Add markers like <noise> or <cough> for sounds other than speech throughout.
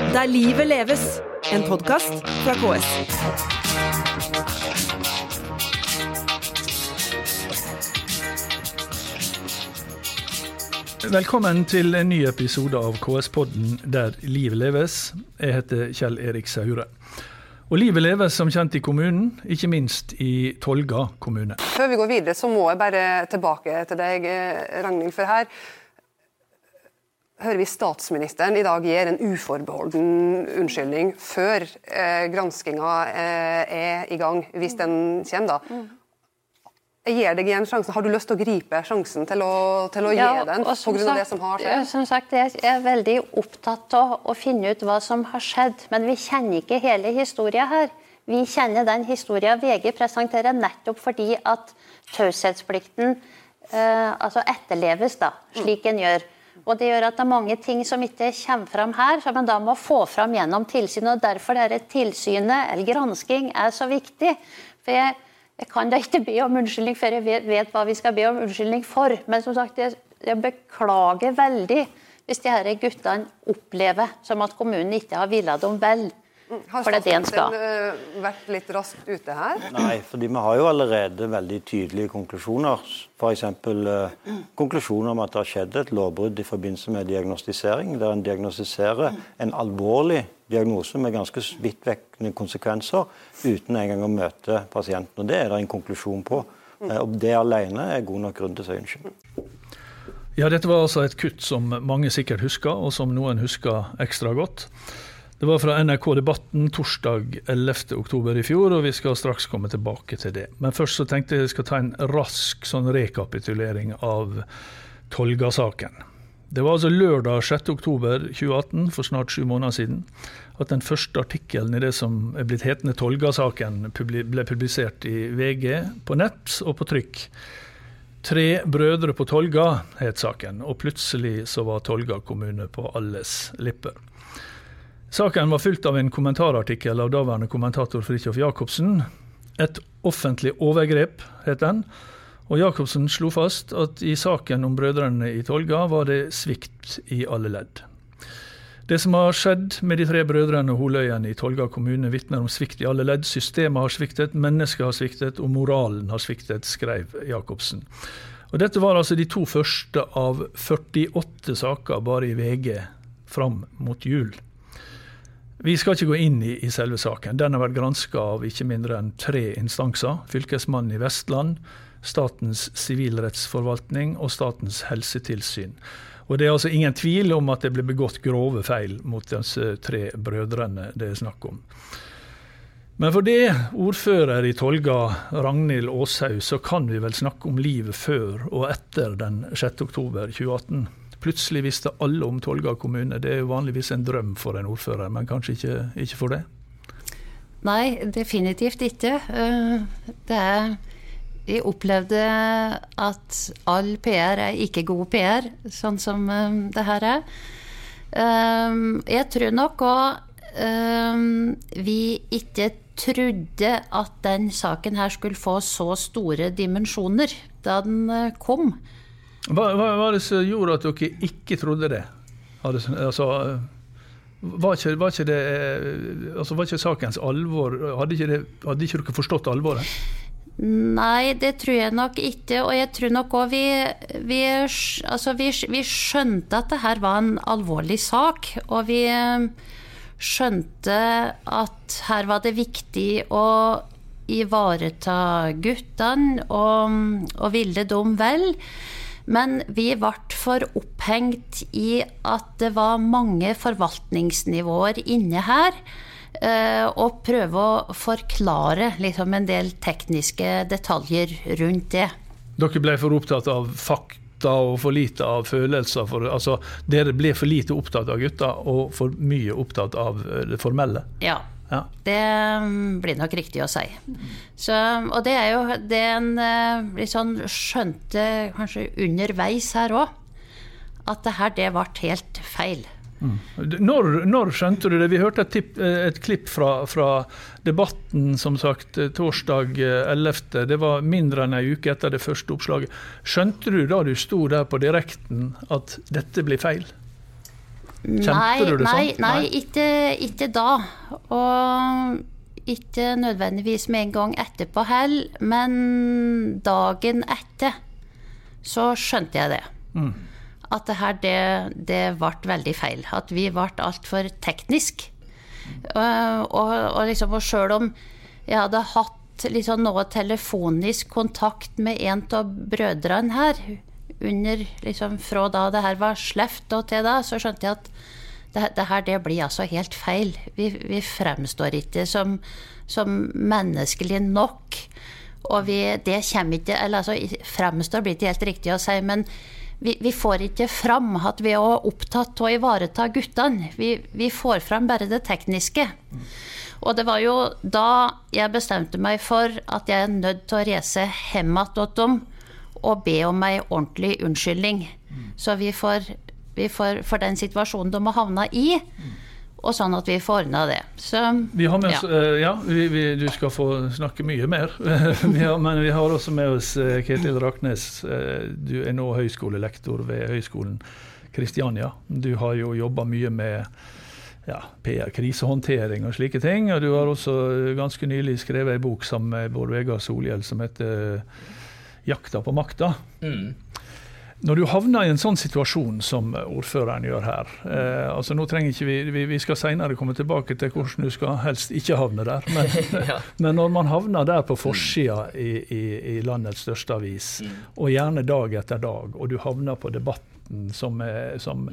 Der livet leves, en podkast fra KS. Velkommen til en ny episode av KS-podden Der livet leves. Jeg heter Kjell Erik Saure. Og livet leves som kjent i kommunen, ikke minst i Tolga kommune. Før vi går videre, så må jeg bare tilbake til deg, eh, Ragnhild. For her hører vi statsministeren i dag gir en uforbeholden unnskyldning før eh, granskinga eh, er i gang, hvis den kommer. da. Jeg gir deg igjen sjansen. Har du lyst til å gripe sjansen til å, til å gi den og som pga. det sagt- som har ja, skjedd? Som sagt, jeg er veldig opptatt av å finne ut hva som har skjedd. Men vi kjenner ikke hele historien her. Vi kjenner den historien VG presenterer nettopp fordi at taushetsplikten eh, altså etterleves da, slik en gjør. Og Det gjør at det er mange ting som ikke kommer fram her, som en da må få fram gjennom tilsynet. og Derfor er det tilsynet eller gransking er så viktig. For jeg, jeg kan da ikke be om unnskyldning før jeg vet, vet hva vi skal be om unnskyldning for. Men som sagt, jeg, jeg beklager veldig hvis de her guttene opplever som at kommunen ikke har villet dem vel. Har en skal. statsministeren eh, vært litt raskt ute her? Nei, fordi vi har jo allerede veldig tydelige konklusjoner. F.eks. Eh, konklusjoner om at det har skjedd et lovbrudd i forbindelse med diagnostisering, der en diagnostiserer en alvorlig diagnose med ganske vidtvekkende konsekvenser uten engang å møte pasienten. Og Det er det en konklusjon på. Eh, og Det alene er god nok grunn til å si unnskyld. Ja, dette var altså et kutt som mange sikkert husker, og som noen husker ekstra godt. Det var fra NRK Debatten torsdag 11. oktober i fjor, og vi skal straks komme tilbake til det. Men først så tenkte jeg jeg skal ta en rask sånn rekapitulering av Tolga-saken. Det var altså lørdag 6. oktober 2018, for snart sju måneder siden, at den første artikkelen i det som er blitt hetende Tolga-saken, ble publisert i VG på nett og på trykk. Tre brødre på Tolga het saken, og plutselig så var Tolga kommune på alles lepper. Saken var fulgt av en kommentarartikkel av daværende kommentator Fridtjof Jacobsen. Et offentlig overgrep, het den. Og Jacobsen slo fast at i saken om brødrene i Tolga var det svikt i alle ledd. Det som har skjedd med de tre brødrene Holøyen i Tolga kommune, vitner om svikt i alle ledd. Systemet har sviktet, mennesket har sviktet, og moralen har sviktet, skrev Jacobsen. Og Dette var altså de to første av 48 saker bare i VG fram mot jul. Vi skal ikke gå inn i, i selve saken. Den har vært granska av ikke mindre enn tre instanser. Fylkesmannen i Vestland, Statens sivilrettsforvaltning og Statens helsetilsyn. Og Det er altså ingen tvil om at det ble begått grove feil mot disse tre brødrene det er snakk om. Men for det, ordfører i Tolga, Ragnhild Aashaug, så kan vi vel snakke om livet før og etter den 6. oktober 2018. Plutselig visste alle om Tolga kommune. Det er jo vanligvis en drøm for en ordfører, men kanskje ikke, ikke for det? Nei, definitivt ikke. Eh, Det er Vi opplevde at all PR er ikke god PR, sånn som eh, det her er. Eh, Jeg tror nok òg vi ikke trodde at den saken her skulle få så store dimensjoner da den kom. Hva var det som gjorde at dere ikke trodde det? Altså, var, ikke, var, ikke det, eh, altså, var ikke sakens alvor Hadde ikke, det, hadde ikke dere forstått alvoret? Nei, det tror jeg nok ikke. Og jeg tror nok òg vi, vi, altså vi, vi skjønte at det her var en alvorlig sak. Og vi eh, skjønte at her var det viktig å ivareta guttene og, og ville dem vel. Men vi ble for opphengt i at det var mange forvaltningsnivåer inne her. eh, Og prøve å forklare liksom, en del tekniske detaljer rundt det. Dere ble for opptatt av fakta og for lite av følelser. For, altså, dere ble for lite opptatt av gutta og for mye opptatt av eh, det formelle. Ja. Ja. Det mm, blir nok riktig å si. Så, og det er jo det en eh, litt sånn skjønte kanskje underveis her òg. At det her, det ble helt feil. Når, når skjønte du det? Vi hørte et, tipp, eh, et klipp fra, fra debatten som sagt eh, torsdag eh, 11. Det var mindre enn ei uke etter det første oppslaget. Skjønte du da du sto der på direkten at dette blir feil? Kjente nei, du det nei, sånn? Nei, ikke, ikke da. Og ikke nødvendigvis med en gang etterpå heller, men dagen etter så skjønte jeg det. Mm. At det her, det, det ble veldig feil. At vi ble altfor teknisk. Uh, og, og liksom, og sjøl om jeg hadde hatt liksom noe telefonisk kontakt med en av brødrene her, under, liksom, fra da det her var sleft og til da, så skjønte jeg at det, det her det blir altså helt feil. Vi, vi fremstår ikke som, som menneskelig nok. Og vi, det kommer ikke eller altså, Fremstår blir ikke helt riktig å si, men vi, vi får ikke fram at vi er opptatt av å ivareta guttene. Vi, vi får fram bare det tekniske. Og det var jo da jeg bestemte meg for at jeg er nødt til å reise hjem igjen til dem og be om ei ordentlig unnskyldning. Så vi får, vi får for den situasjonen de har havna i, og sånn at vi får ordna det. Så, Vi har med oss, ja. eh, ja, vi, vi, Du skal få snakke mye mer. <laughs> vi har, men vi har også med oss eh, Ketil Raknes. Eh, Du er nå høyskolelektor ved Høgskolen Kristiania. Du har jo jobba mye med ja, PR, krisehåndtering og slike ting. Og du har også ganske nylig skrevet ei bok sammen med Bård Vegar Solhjell som heter 'Jakta på makta'. Når du havner i en sånn situasjon som ordføreren gjør her eh, altså nå trenger ikke vi, vi, vi skal senere komme tilbake til hvordan du skal helst ikke havne der. Men, <laughs> men når man havner der på forsida i, i, i landets største avis, og gjerne dag etter dag, og du havner på debatten som, er, som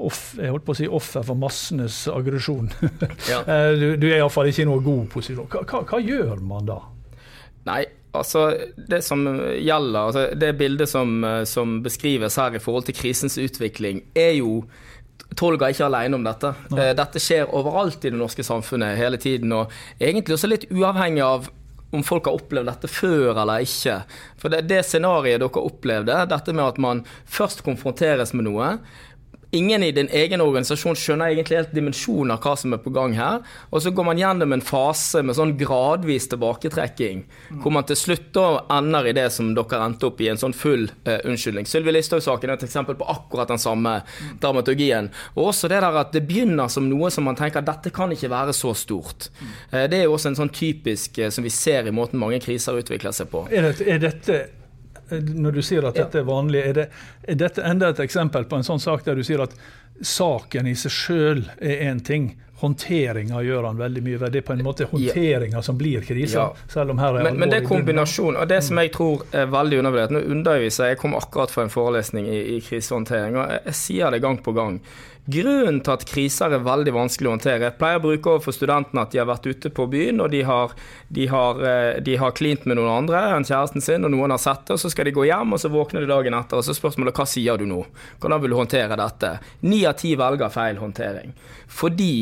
off, jeg holdt på å si offer for massenes aggresjon. Ja. <laughs> Eh, du, du er iallfall ikke i noen god posisjon. Hva, hva, hva gjør man da? Nei, altså det som gjelder, altså det bildet som, eh, som beskrives her i forhold til krisens utvikling, er jo Tolga er ikke alene om dette. Nei. Dette skjer overalt i det norske samfunnet hele tiden. Og egentlig også litt uavhengig av om folk har opplevd dette før eller ikke. For det, det scenarioet dere opplevde, dette med at man først konfronteres med noe, Ingen i din egen organisasjon skjønner egentlig helt dimensjonen av hva som er på gang her. Og så går man gjennom en fase med sånn gradvis tilbaketrekking, hvor man til slutt da ender i det som dere endte opp i, en sånn full eh, unnskyldning. Sylvi Listhaug-saken er et eksempel på akkurat den samme dramaturgien. Og også det der at det begynner som noe som man tenker dette kan ikke være så stort. Eh, det er jo også en sånn typisk eh, som vi ser i måten mange kriser utvikler seg på. Er dette, er dette når du sier at dette er vanlig, er, det, er dette enda et eksempel på en sånn sak der du sier at saken i seg sjøl er én ting, håndteringa gjør han veldig mye. Det er på en måte håndteringa som blir krisa, Ja. Men, men det er kombinasjonen. kombinasjon, og det som jeg tror er veldig undervurdert Nå underviser jeg, jeg kom akkurat fra en forelesning i, i krisehåndtering, og jeg, jeg sier det gang på gang. Grunnen til at kriser er veldig vanskelig å håndtere Jeg pleier å bruke overfor studentene at de har vært ute på byen, og eh, de har klint med noen andre enn kjæresten sin, og noen har sett det, og så skal de gå hjem, og så våkner de dagen etter, og så er spørsmålet hva sier du nå? Hvordan vil du håndtere dette? Ni av ti velger feil håndtering. Fordi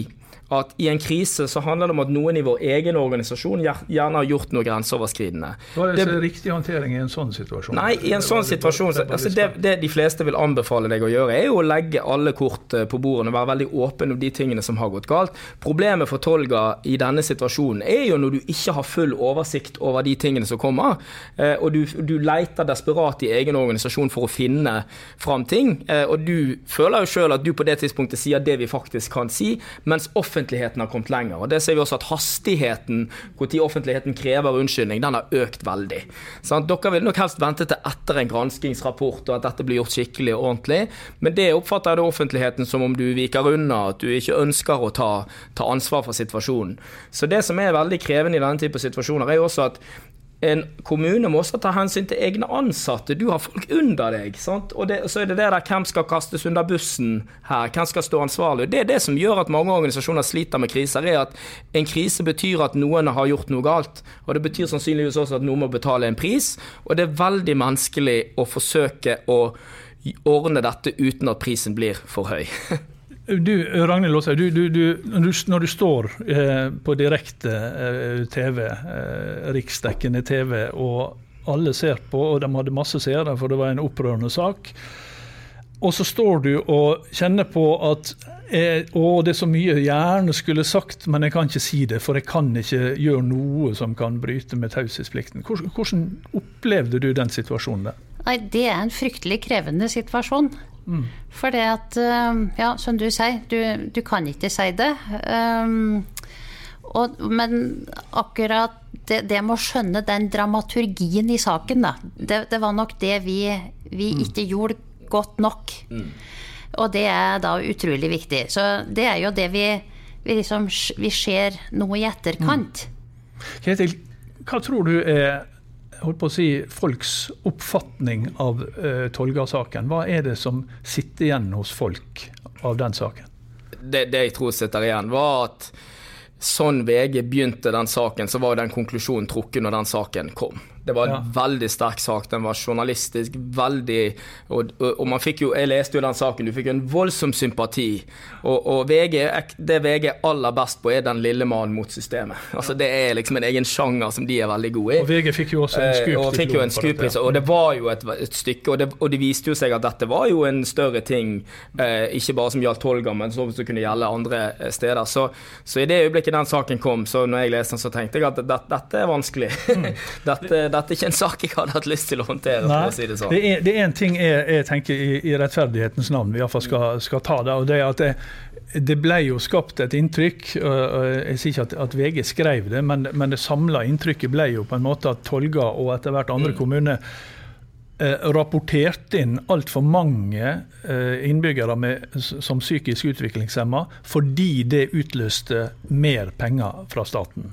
at i en krise så handler det om at noen i vår egen organisasjon gjerne har gjort noe grenseoverskridende. Hva er det Det- riktig håndtering i en sånn situasjon? Nei, i en sånn situasjon så, altså det, det de fleste vil anbefale deg å gjøre, er jo å legge alle kort eh, på bordet og være veldig åpen om de tingene som har gått galt. Problemet for Tolga i denne situasjonen er jo når du ikke har full oversikt over de tingene som kommer, eh, og du, du leter desperat i egen organisasjon for å finne fram ting, eh, og du føler jo sjøl at du på det tidspunktet sier det vi faktisk kan si, mens offentligheten har kommet lenger. Og det ser vi også at hastigheten når offentligheten krever unnskyldning, den har økt veldig. Sånn, Dere vil nok helst vente til etter en granskingsrapport og at dette blir gjort skikkelig og ordentlig, men det oppfatter jeg det offentligheten som om du viker unna, at du ikke ønsker å ta, ta ansvar for situasjonen. Så det som er veldig krevende i denne type situasjoner, er jo også at en kommune må også ta hensyn til egne ansatte. Du har folk under deg. Sant? Og det, så er det det der hvem skal kastes under bussen her, hvem skal stå ansvarlig. Det er det som gjør at mange organisasjoner sliter med kriser, er at en krise betyr at noen har gjort noe galt. Og det betyr sannsynligvis også at noen må betale en pris. Og det er veldig menneskelig å forsøke å ordne dette uten at prisen blir for høy. <laughs> Du, Ragnhild Låshaug, når, du, står eh, på direkte eh, TV, eh, riksdekkende TV, og alle ser på, og de hadde masse seere, for det var en opprørende sak. Og så står du og kjenner på at eh, å, det er så mye jeg gjerne skulle sagt, men jeg kan ikke si det, for jeg kan ikke gjøre noe som kan bryte med taushetsplikten. Hvordan, hvordan opplevde du den situasjonen? Nei, det er en fryktelig krevende situasjon. Mm. For det at, ja, som du sier, du, du kan ikke si det. Um, og, men akkurat det, det med å skjønne den dramaturgien i saken, da, det, det var nok det vi, vi mm. ikke gjorde godt nok. Mm. Og det er da utrolig viktig. Så det er jo det vi, vi, liksom, vi ser nå i etterkant. Mm. Ketil, hva tror du er holdt på å si, folks oppfatning av uh, Tolga-saken? Hva er det som sitter igjen hos folk av den saken? Det, det jeg tror sitter igjen, var at sånn VG begynte den saken, så var den konklusjonen trukket når den saken kom. Det var en ja. veldig sterk sak. Den var journalistisk, veldig og, og, og, man fikk jo Jeg leste jo den saken, du fikk jo en voldsom sympati. Og, og VG, det VG er aller best på, er den lille mannen mot systemet. Altså Det er liksom en egen sjanger som de er veldig gode i. Og VG fikk jo også en skup. Eh, og og det var jo et, et stykke, det, og det, viste jo seg at dette var jo en større ting, eh, ikke bare som gjaldt Tolga, men som kunne gjelde andre eh, steder. Så, så, i det øyeblikket den saken kom, så når jeg leste den, så tenkte jeg at dette, dette er vanskelig. Mm. <laughs> dette dette er ikke en sak jeg hadde hatt lyst til å håndtere. Nei, å si det sånn. Det er, det er en ting jeg, jeg tenker i, i, rettferdighetens navn vi iallfall skal, skal ta det. og det er at det, det ble jo skapt et inntrykk, jeg sier ikke at, at VG skrev det, men, men det samla inntrykket ble jo på en måte at Tolga og etter hvert andre mm. kommuner eh, rapporterte inn altfor mange eh, innbyggere med, som psykisk utviklingshemma fordi det utløste mer penger fra staten.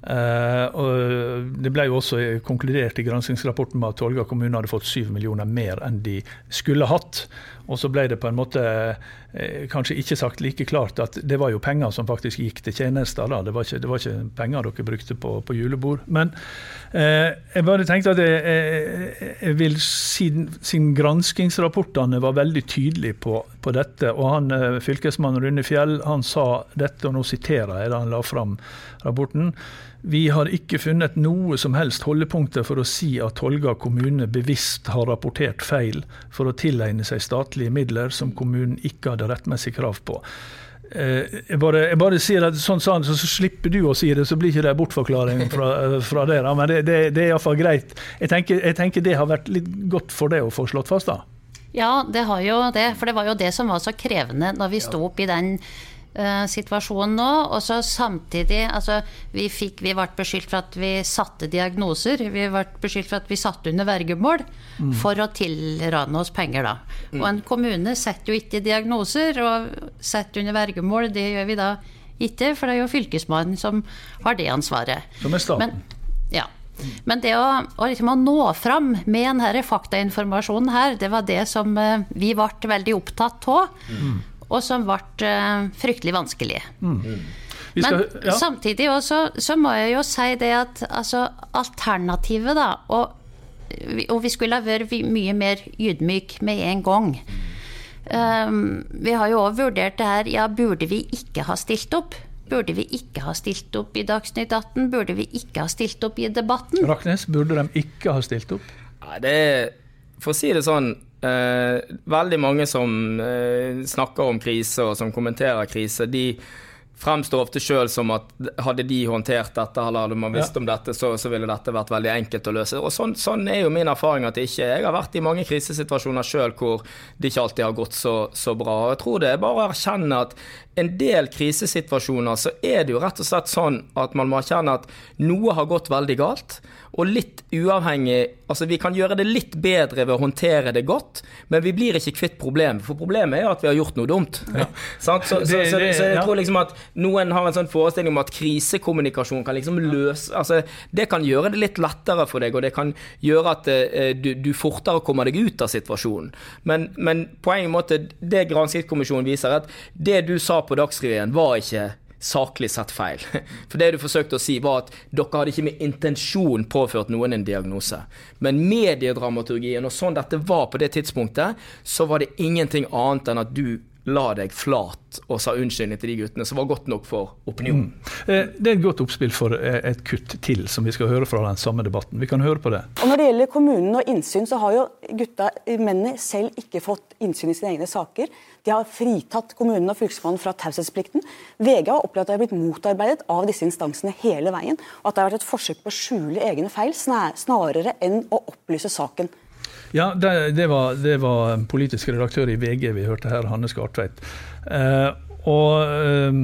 Uh, det ble jo også konkludert i granskingsrapporten med at Tolga kommune hadde fått 7 millioner mer enn de skulle hatt. Og så ble det på en måte eh, kanskje ikke sagt like klart at det var jo penger som faktisk gikk til tjenester. da, Det var ikke, det var ikke penger dere brukte på, på julebord. Men eh, jeg bare tenkte at jeg, jeg, jeg vil, siden, siden granskingsrapportene var veldig tydelige på, på dette, og han fylkesmannen Rune Fjell han sa dette, og nå siterer jeg da han la fram rapporten. Vi har ikke funnet noe som helst holdepunkter for å si at Tolga kommune bevisst har rapportert feil for å tilegne seg statlige midler som kommunen ikke hadde rettmessig krav på. Eh, jeg bare, jeg bare sier at sånn, sånn, så slipper du å si det, så blir ikke det bortforklaring fra, fra dere. Men det, det, det er iallfall greit. Jeg tenker, jeg tenker, det har vært litt godt for det å få slått fast, da. Ja, det har jo det. For det var jo det som var så krevende når vi sto opp i den uh, situasjonen nå. Og så samtidig altså, vi, fikk, vi ble beskyldt for at vi satte diagnoser. Vi ble beskyldt for at vi satte under vergemål mm. for å tilrane oss penger, da. Mm. Og en kommune setter jo ikke diagnoser, og setter under vergemål, det gjør vi da ikke, for det er jo Fylkesmannen som har det ansvaret. Som er staten. Men, ja. Men det å, å, liksom å nå fram med denne faktainformasjonen her, det var det som uh, vi ble veldig opptatt av. Mm og som ble uh, fryktelig vanskelig. Mm. Skal, Men ja. samtidig også, så må jeg jo si det at altså, alternativet, da og, og, vi skulle ha vært mye mer ydmyk med en gang. Um, vi har jo òg vurdert det her Ja, burde vi ikke ha stilt opp? Burde vi ikke ha stilt opp i Dagsnytt 18? Burde vi ikke ha stilt opp i debatten? Raknes, burde de ikke ha stilt opp? Nei, det For å si det sånn, Eh, veldig mange som eh, snakker om krise og som kommenterer krise, de fremstår ofte sjøl som at hadde de håndtert dette, eller hadde man visst ja. om dette, så, så, ville dette vært veldig enkelt å løse. Og sånn, sånn, er jo min erfaring at det ikke Jeg har vært i mange krisesituasjoner sjøl hvor det ikke alltid har gått så, så bra. Og jeg tror det er bare å erkjenne at en del krisesituasjoner så er det jo rett og slett sånn at man må erkjenne at noe har gått veldig galt. Og litt uavhengig Altså, vi kan gjøre det litt bedre ved å håndtere det godt, men vi blir ikke kvitt problemet. For problemet er jo at vi har gjort noe dumt. Ja. <laughs> så, så, så, så, jeg tror liksom at noen har en sånn forestilling om at krisekommunikasjon kan liksom løse Altså, det kan gjøre det litt lettere for deg, og det kan gjøre at uh, du, du, fortere kommer deg ut av situasjonen. Men, men på en måte, det granskingskommisjonen viser, at det du sa på Dagsrevyen, var ikke saklig sett feil. <laughs> For det du forsøkte å si, var at dere hadde ikke med intensjon påført noen en diagnose. Men mediedramaturgien og sånn dette var på det tidspunktet, så var det ingenting annet enn at du la deg flat og sa unnskyldning til de guttene, som var godt nok for opinionen. Mm. Eh, det er et godt oppspill for eh, et kutt til, som vi skal høre fra den samme debatten. Vi kan høre på det. Og Når det gjelder kommunen og innsyn, så har jo gutta, mennene selv ikke fått innsyn i sine egne saker. De har fritatt kommunen og fylkesmannen fra taushetsplikten. VG har opplevd at de har blitt motarbeidet av disse instansene hele veien, og at det har vært et forsøk på å skjule egne feil snarere enn å opplyse saken. Ja, det, det, var, det, var, politisk redaktør i VG vi hørte her, Hanne Skartveit. Eh, og eh,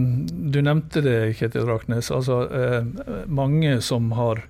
du nevnte det, Ketil Raknes. Altså, eh, mange som har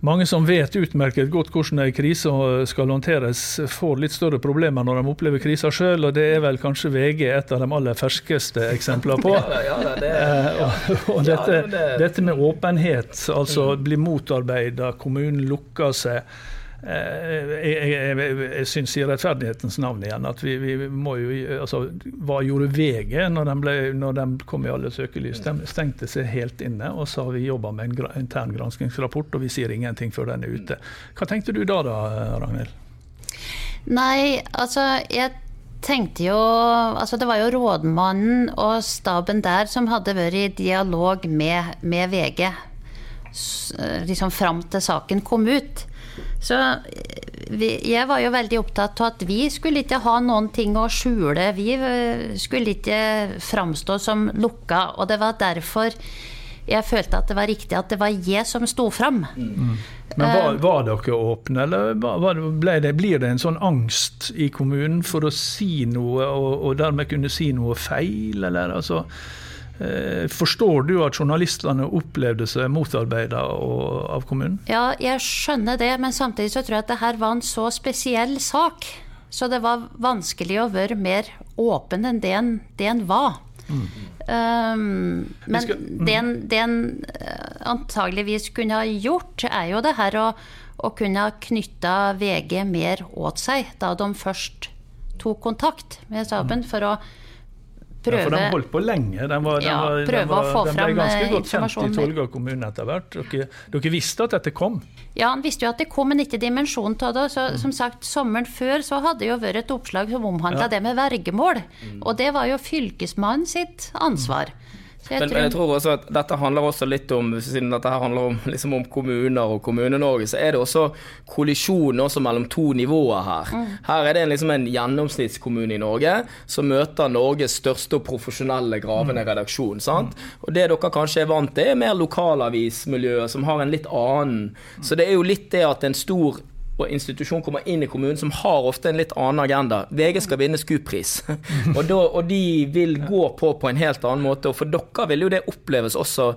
mange som vet utmerket godt hvordan en krise skal håndteres, får litt større problemer når de opplever krisa sjøl, og det er vel kanskje VG et av de aller ferskeste eksemplene på. <laughs> ja, det, ja. og, og dette, dette, med åpenhet, altså mm. bli motarbeida, kommunen lukker seg. Jeg, jeg, jeg syns i rettferdighetens navn igjen at vi, vi, må jo altså, Hva gjorde VG når de, ble, når de kom i alle søkelys? De stengte seg helt inne og sa vi jobber med en intern granskingsrapport og vi sier ingenting før den er ute. Hva tenkte du da, da, Ragnhild? Nei, altså jeg tenkte jo altså Det var jo rådmannen og staben der som hadde vært i dialog med, med VG liksom fram til saken kom ut. Så vi, jeg var jo veldig opptatt av at vi skulle ikke ha noen ting å skjule. Vi eh, skulle ikke framstå som lukka, og det var derfor jeg følte at det var riktig at det var jeg som sto fram. Mm. Men var, eh, var, dere åpne, eller det, blir det en sånn angst i kommunen for å si noe, og, og dermed kunne si noe feil, eller altså Eh, forstår du at journalistene opplevde seg motarbeida av kommunen? Ja, jeg skjønner det, men samtidig så tror jeg at det her var en så spesiell sak. Så det var vanskelig å være mer åpen enn det en, det en var. Mm. Um, men skal, mm. det, en, det en eh, antageligvis kunne ha gjort, er jo det her å, å kunne ha knytta VG mer åt seg da de først tok kontakt med staben, mm. for å prøve ja, For de holdt på lenge. De, var, ja, var, de, var, de ble ganske eh, godt kjent i Tolga kommune etter hvert. Dere, dere, visste at dette kom? Ja, han visste jo at det kom, men ikke dimensjonen av det. Så, mm. Som sagt, Sommeren før så hadde det jo vært et oppslag som omhandla ja. det med vergemål. Mm. Og det var jo fylkesmannen sitt ansvar. Mm. Men, men, jeg tror også at dette handler også litt om siden dette her handler om, <laughs> liksom om kommuner og Kommune-Norge, så er det også kollisjon også mellom to nivåer her. Mm. Her er det liksom en gjennomsnittskommune i Norge som møter Norges største og profesjonelle gravende mm. redaksjon. sant? Og Det dere kanskje er vant til, er mer lokalavismiljøet, som har en litt annen Så det er jo litt det at en stor og institusjon kommer inn i kommunen som har ofte en litt annen agenda. VG skal vinne SKUP-pris, <laughs> og, og, de vil gå på på en helt annen måte. Og for dere vil jo det oppleves også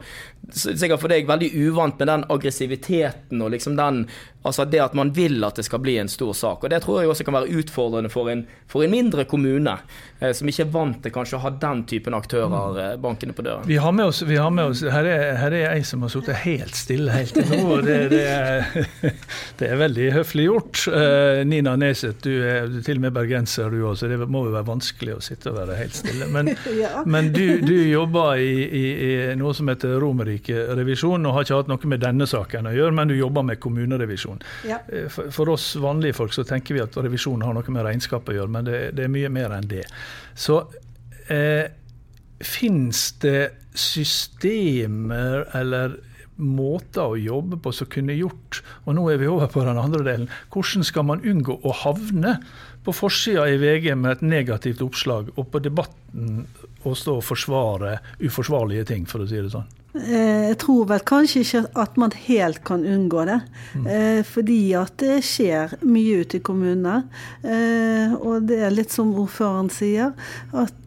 sikkert for deg veldig uvant med den aggressiviteten og liksom den Altså det at man vil at det skal bli en stor sak. Og Det tror jeg også kan være utfordrende for en, for en mindre kommune, eh, som ikke er vant til kanskje å ha den typen aktører eh, bankende på døren. Vi har med oss, har med oss her, er, her er ei som har sittet helt stille helt til nå. og det, det, er, <laughs> det, er, veldig høflig gjort. Eh, Nina Neset, du er, du er til og med bergenser du òg, så det må jo være vanskelig å sitte og være helt stille. Men, <laughs> ja. men du, du, jobber i, i, i noe som heter Romerike Romerike-revisjon, og har ikke hatt noe med denne saken å gjøre, men du jobber med kommunerevisjon. Ja. Eh, for, for, oss vanlige folk så tenker vi at revisjon har noe med regnskap å gjøre, men det, det er mye mer enn det. Så eh, fins det systemer eller måter å jobbe på som kunne gjort Og nå er vi over på den andre delen. Hvordan skal man unngå å havne på forsida i VG med et negativt oppslag, og på Debatten å stå og forsvare uforsvarlige ting, for å si det sånn? Eh, jeg tror vel kanskje ikke at man helt kan unngå det. Mm. Eh, fordi at det skjer mye ute i kommunene. Eh, og det er litt som ordføreren sier, at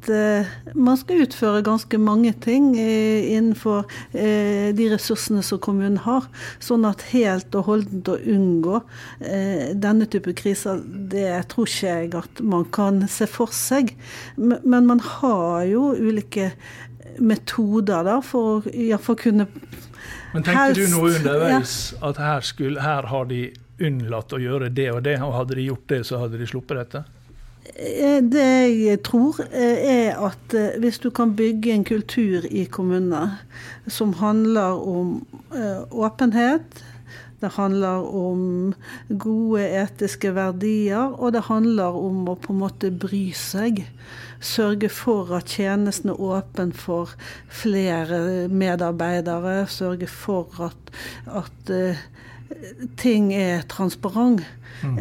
man skal utføre ganske mange ting innenfor de ressursene som kommunen har. Sånn at helt og holdent å unngå denne type kriser, det tror ikke jeg at man kan se for seg. Men man har jo ulike metoder da, for å kunne Men tenkte du noe underveis ja. at her, skulle, her har de unnlatt å gjøre det og det, og hadde de gjort det, så hadde de sluppet dette? Eh, det jeg tror, eh, er at eh, hvis du kan bygge en kultur i kommunene som handler om åpenhet, det handler om gode etiske verdier, og det handler om å på en måte bry seg sørge for at tjenesten er åpen for flere medarbeidere. Sørge for at, at uh, ting er transparent. Mm.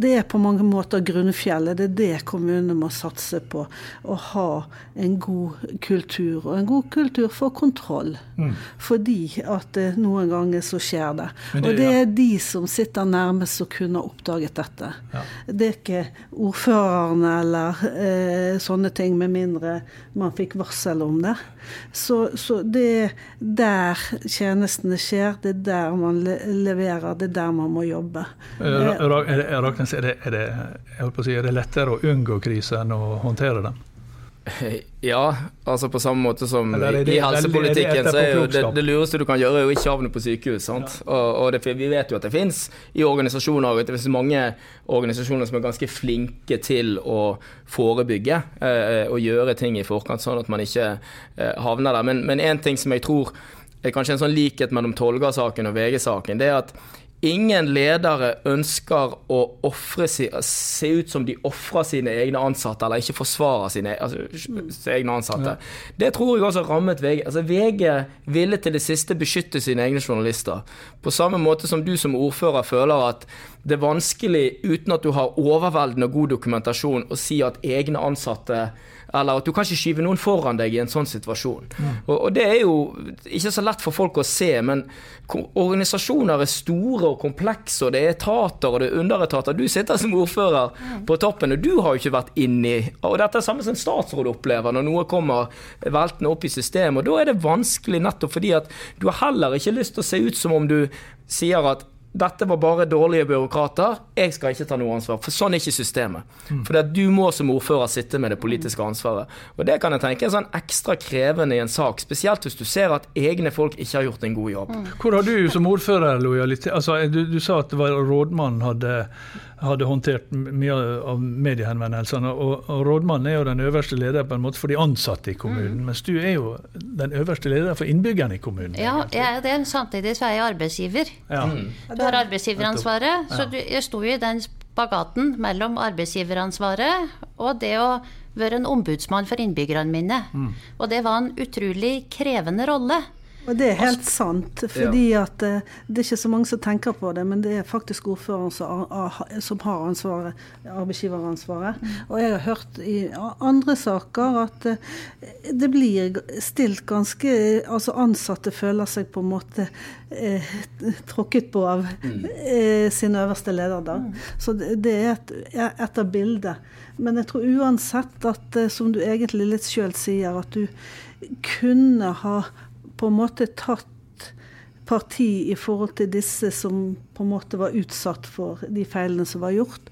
Det er på mange måter grunnfjellet. Det er det kommunene må satse på. Å ha en god kultur. Og en god kultur for kontroll. Mm. Fordi at noen ganger så skjer det. det og det er de som sitter nærmest og kunne oppdaget dette. Ja. Det er ikke ordførerne eller eh, sånne ting, med mindre man fikk varsel om det. Så, så det er der tjenestene skjer, det er der man leverer, det er der man må jobbe. Eh, Raknes, er det, er si, er det lettere å unngå krise enn å håndtere den? Ja, altså på samme måte som det, i helsepolitikken, så er jo det, det, lureste du kan gjøre, er å ikke havne på sykehus. sant? Ja. Og, og det, Vi vet jo at det fins i organisasjoner det finnes mange organisasjoner som er ganske flinke til å forebygge eh, og gjøre ting i forkant, sånn at man ikke eh, havner der. Men én ting som jeg tror er kanskje en sånn likhet mellom Tolga-saken og VG-saken, det er at Ingen ledere ønsker å offre, se ut som de ofrer sine egne ansatte, eller ikke forsvarer sine, altså, sine egne ansatte. Ja. Det tror jeg også rammet VG. Altså, VG ville til det siste beskytte sine egne journalister. På samme måte som du som ordfører føler at det er vanskelig, uten at du har overveldende god dokumentasjon, å si at egne ansatte eller at du kan ikke skyve noen foran deg i en sånn situasjon. Mm. Og, og, Det er jo ikke så lett for folk å se, men organisasjoner er store og komplekse, og det er etater og det er underetater. Du sitter som ordfører mm. på toppen, og du har jo ikke vært inni Og dette er det samme som en statsråd opplever når noe kommer veltende opp i systemet. og Da er det vanskelig nettopp fordi at du har heller ikke lyst til å se ut som om du sier at dette var bare dårlige byråkrater, jeg skal ikke ta noe ansvar. For sånn er ikke systemet. Mm. For du må som ordfører sitte med det politiske ansvaret. Og det kan jeg tenke er sånn ekstra krevende i en sak, spesielt hvis du ser at egne folk ikke har gjort en god jobb. Mm. Hvor har du som ordfører lojalitet? Altså, du, du sa at det var rådmannen hadde hadde håndtert mye av mediehenvendelsene. Og, og, rådmannen er jo den øverste lederen på en måte for de ansatte i kommunen, mm. mens du er jo den øverste lederen for innbyggerne i kommunen. Ja, jeg, det er samtidig så er jeg arbeidsgiver. Ja. Mm. Du har arbeidsgiveransvaret, så du, jeg sto jo i den spagaten mellom arbeidsgiveransvaret og det å være en ombudsmann for innbyggerne mine. Mm. Og det var en utrolig krevende rolle. Og det er helt sant. fordi at eh, Det er ikke så mange som tenker på det, men det er faktisk ordføreren som, som har ansvaret, arbeidsgiveransvaret. Mm. Og jeg har hørt i andre saker at eh, det blir stilt ganske Altså ansatte føler seg på en måte eh, tråkket på av mm. eh, sin øverste leder. da. Mm. Så det er et, et av bildet. Men jeg tror uansett at, eh, som du egentlig litt sjøl sier, at du kunne ha på en måte tatt parti i forhold til disse som på en måte var utsatt for de feilene som var gjort.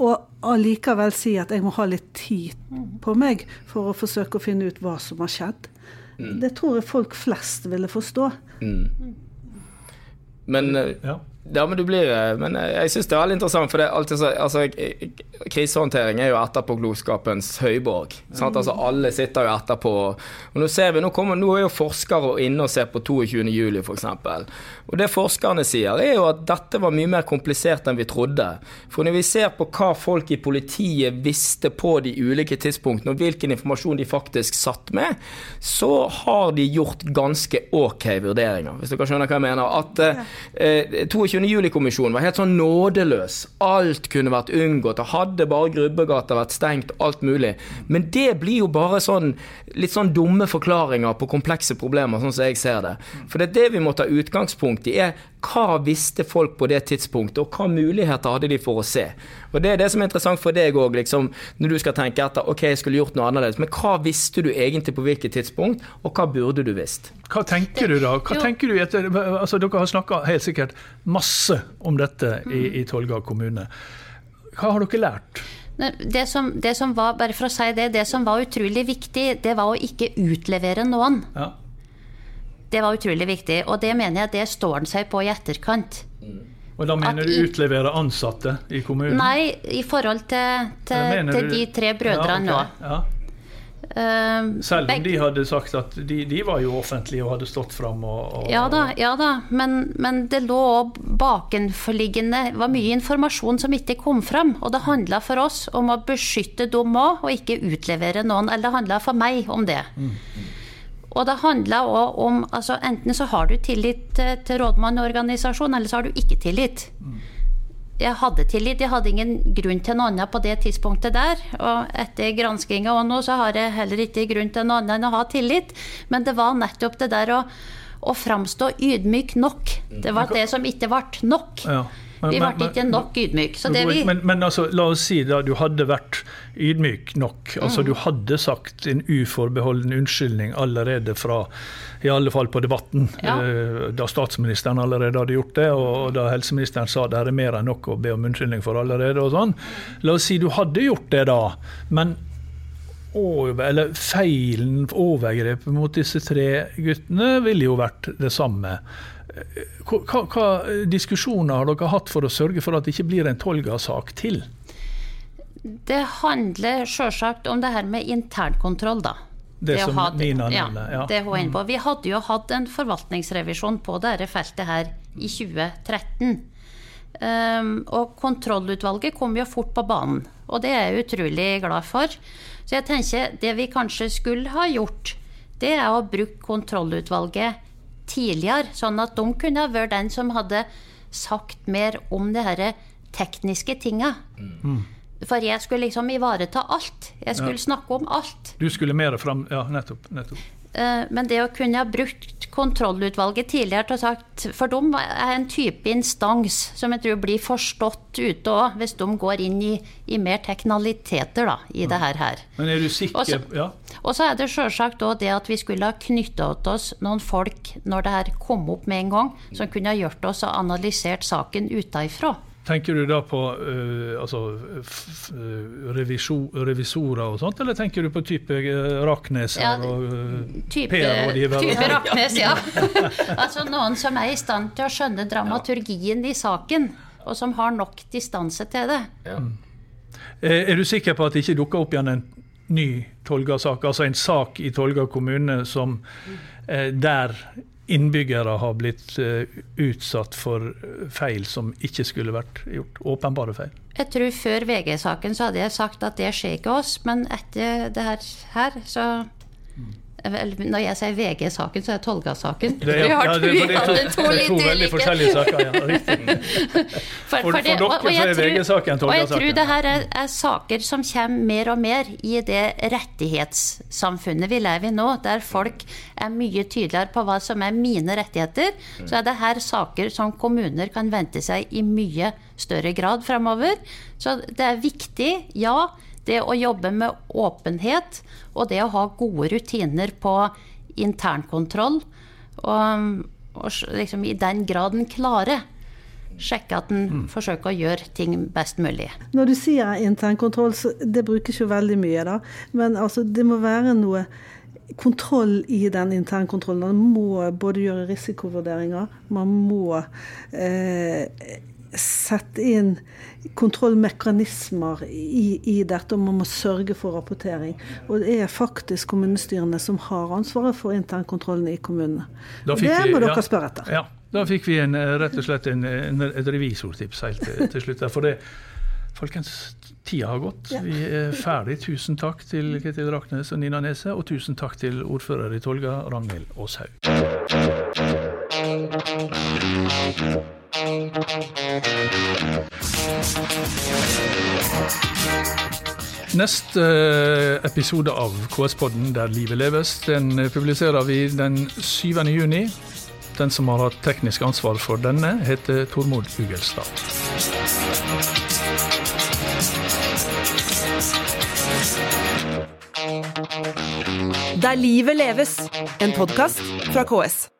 Og allikevel si at jeg må ha litt tid på meg for å forsøke å finne ut hva som har skjedd. Mm. Det tror jeg folk flest ville forstå. Mm. Men ja. Ja, men du blir eh, Men eh, jeg syns det er veldig interessant, for det er alltid så altså, Krisehåndtering er jo etterpåklokskapens høyborg. Sant? Altså, alle sitter jo etterpå. Og nå ser vi, nå, kommer, nå er jo forskere inne og ser på 22.07, f.eks. Og det forskerne sier, er jo at dette var mye mer komplisert enn vi trodde. For når vi ser på hva folk i politiet visste på de ulike tidspunktene, og hvilken informasjon de faktisk satt med, så har de gjort ganske ok vurderinger, hvis dere skjønner hva jeg mener. At eh, 22 juli-kommisjonen var helt sånn nådeløs. Alt kunne vært unngått. og Hadde bare Grubbegata vært stengt, alt mulig. Men det blir jo bare sånn litt sånn dumme forklaringer på komplekse problemer, sånn som jeg ser det. For det er det vi må ta utgangspunkt i, er hva visste folk på det tidspunktet, og hva muligheter hadde de for å se. Og Det er det som er interessant for deg òg, liksom, når du skal tenke etter ok, jeg skulle gjort noe annerledes. Men hva visste du egentlig på hvilket tidspunkt, og hva burde du visst? Hva tenker du da? Hva tenker du etter, altså Dere har snakka helt sikkert masse om dette i, i Tolga kommune. Hva har dere lært? Det som, det som, var bare for å si det, det som var utrolig viktig, det var å ikke utlevere noen. Ja. Det var utrolig viktig, og det mener jeg det står han seg på i etterkant. Og Da mener du utlevere ansatte i kommunen? Nei, i forhold til, til, til de tre brødrene ja, okay. nå. Ja. Uh, Selv om de hadde sagt at de, de, var jo offentlige og hadde stått fram og, og Ja da, ja da. Men, men, det lå bakenforliggende var mye informasjon som ikke kom fram. Og det handla for oss om å beskytte dem òg, og ikke utlevere noen. Eller det handla for meg om det. Mm. Og det handla òg om altså Enten så har du tillit til, til rådmannorganisasjonen, eller så har du ikke tillit. Jeg hadde tillit, jeg hadde ingen grunn til noe annet på det tidspunktet der. Og etter granskinga og nå, så har jeg heller ikke grunn til noe annet enn å ha tillit. Men det var nettopp det der å, å framstå ydmyk nok. Det var det som ikke ble nok. Ja. Men- vi men- ble ikke nok ydmyk. Så det vi Men, men altså, la oss si da du hadde vært ydmyk nok. altså Du hadde sagt en uforbeholden unnskyldning allerede fra i alle fall på Debatten, Ja. eh, da statsministeren allerede hadde gjort det, og da helseministeren sa det er mer enn nok å be om unnskyldning for allerede. og sånn. La oss si du hadde gjort det da, men over, eller feilen, overgrepet mot disse tre guttene ville jo vært det samme. Hva, hva, diskusjoner har dere hatt for å sørge for at det ikke blir en Tolga-sak til? Det handler sjølsagt om det her med internkontroll, da. Det det som hadde, Nina ja, nevner, ja. Det hun inne på. Vi hadde jo hatt en forvaltningsrevisjon på dette feltet her i 2013. Um, og kontrollutvalget kom jo fort på banen, og det er jeg utrolig glad for. Så jeg tenker det vi kanskje skulle ha gjort, det er å bruke kontrollutvalget tidligere, sånn at de kunne ha vært den som hadde sagt mer om det her tekniske tinga. For jeg skulle liksom ivareta alt. Jeg skulle snakke om alt. Du skulle mer fram Ja, nettopp. nettopp. Eh, Men det å kunne ha brukt kontrollutvalget tidligere til å sagt For de er en type instans som jeg tror blir forstått ute òg, hvis de går inn i, i mer teknaliteter da, i det her. her. Men er du sikker Også, Ja. Og så er det sjølsagt òg det at vi skulle ha knytta til oss noen folk når det her kom opp med en gang, som kunne ha gjort oss og analysert saken utenfra. Tenker du da på uh, altså, f f revisor, revisorer og sånt, eller tenker du på type uh, Rakneser Ja, og uh, PR-rådgivere? type Raknes, ja. <laughs> <laughs> altså noen som er i stand til å skjønne dramaturgien i saken, og som har nok distanse til det. Eh, Er du sikker på at det ikke dukker opp igjen en ny Tolga-sak, altså en sak i Tolga kommune som, eh, der innbyggere har blitt eh, utsatt for eh, feil som ikke skulle vært gjort? Åpenbare feil. Jeg tror Før VG-saken så hadde jeg sagt at det skjer ikke oss, men etter det her, her så Vel, Når jeg sier VG-saken, så er det Tolga-saken. Det Vi har ja, det- to- det to det er litt to veldig forskjellige saker. Ja, riktig. <laughs> For, For- for det- dere og- og så jeg er tror- Og jeg tror det her er, er saker som kommer mer og mer i det rettighetssamfunnet vi lever i nå, der folk er mye tydeligere på hva som er mine rettigheter. Så er det her saker som kommuner kan vente seg i mye større grad fremover. Så det er viktig, ja, det å jobbe med åpenhet og det å ha gode rutiner på internkontroll. Og, og liksom i den graden klare sjekke at en forsøker å gjøre ting best mulig. Når du sier internkontroll, så det brukes jo veldig mye, da. Men altså, det må være noe kontroll i den internkontrollen. Man må både gjøre risikovurderinger, man må eh, sette inn kontrollmekanismer i, i dette, og man må sørge for rapportering. Og det er faktisk kommunestyrene som har ansvaret for internkontrollen i kommunene. Det må vi- må ja. dere spørre etter. Ja, da fikk vi en, eh, rett og slett en, en, et revisortips helt til, til slutt. For det, folkens, tida har gått. Ja. Vi er ferdig. Tusen takk til Ketil Raknes og Nina Nese, og tusen takk til ordfører i Tolga, Ragnhild Aashaug. Neste eh, episode av KS-podden Der livet leves, den eh, publiserer vi den 7. juni. Den som har hatt teknisk ansvar for denne, heter Tormod Ugelstad. Der livet leves, en podkast fra KS.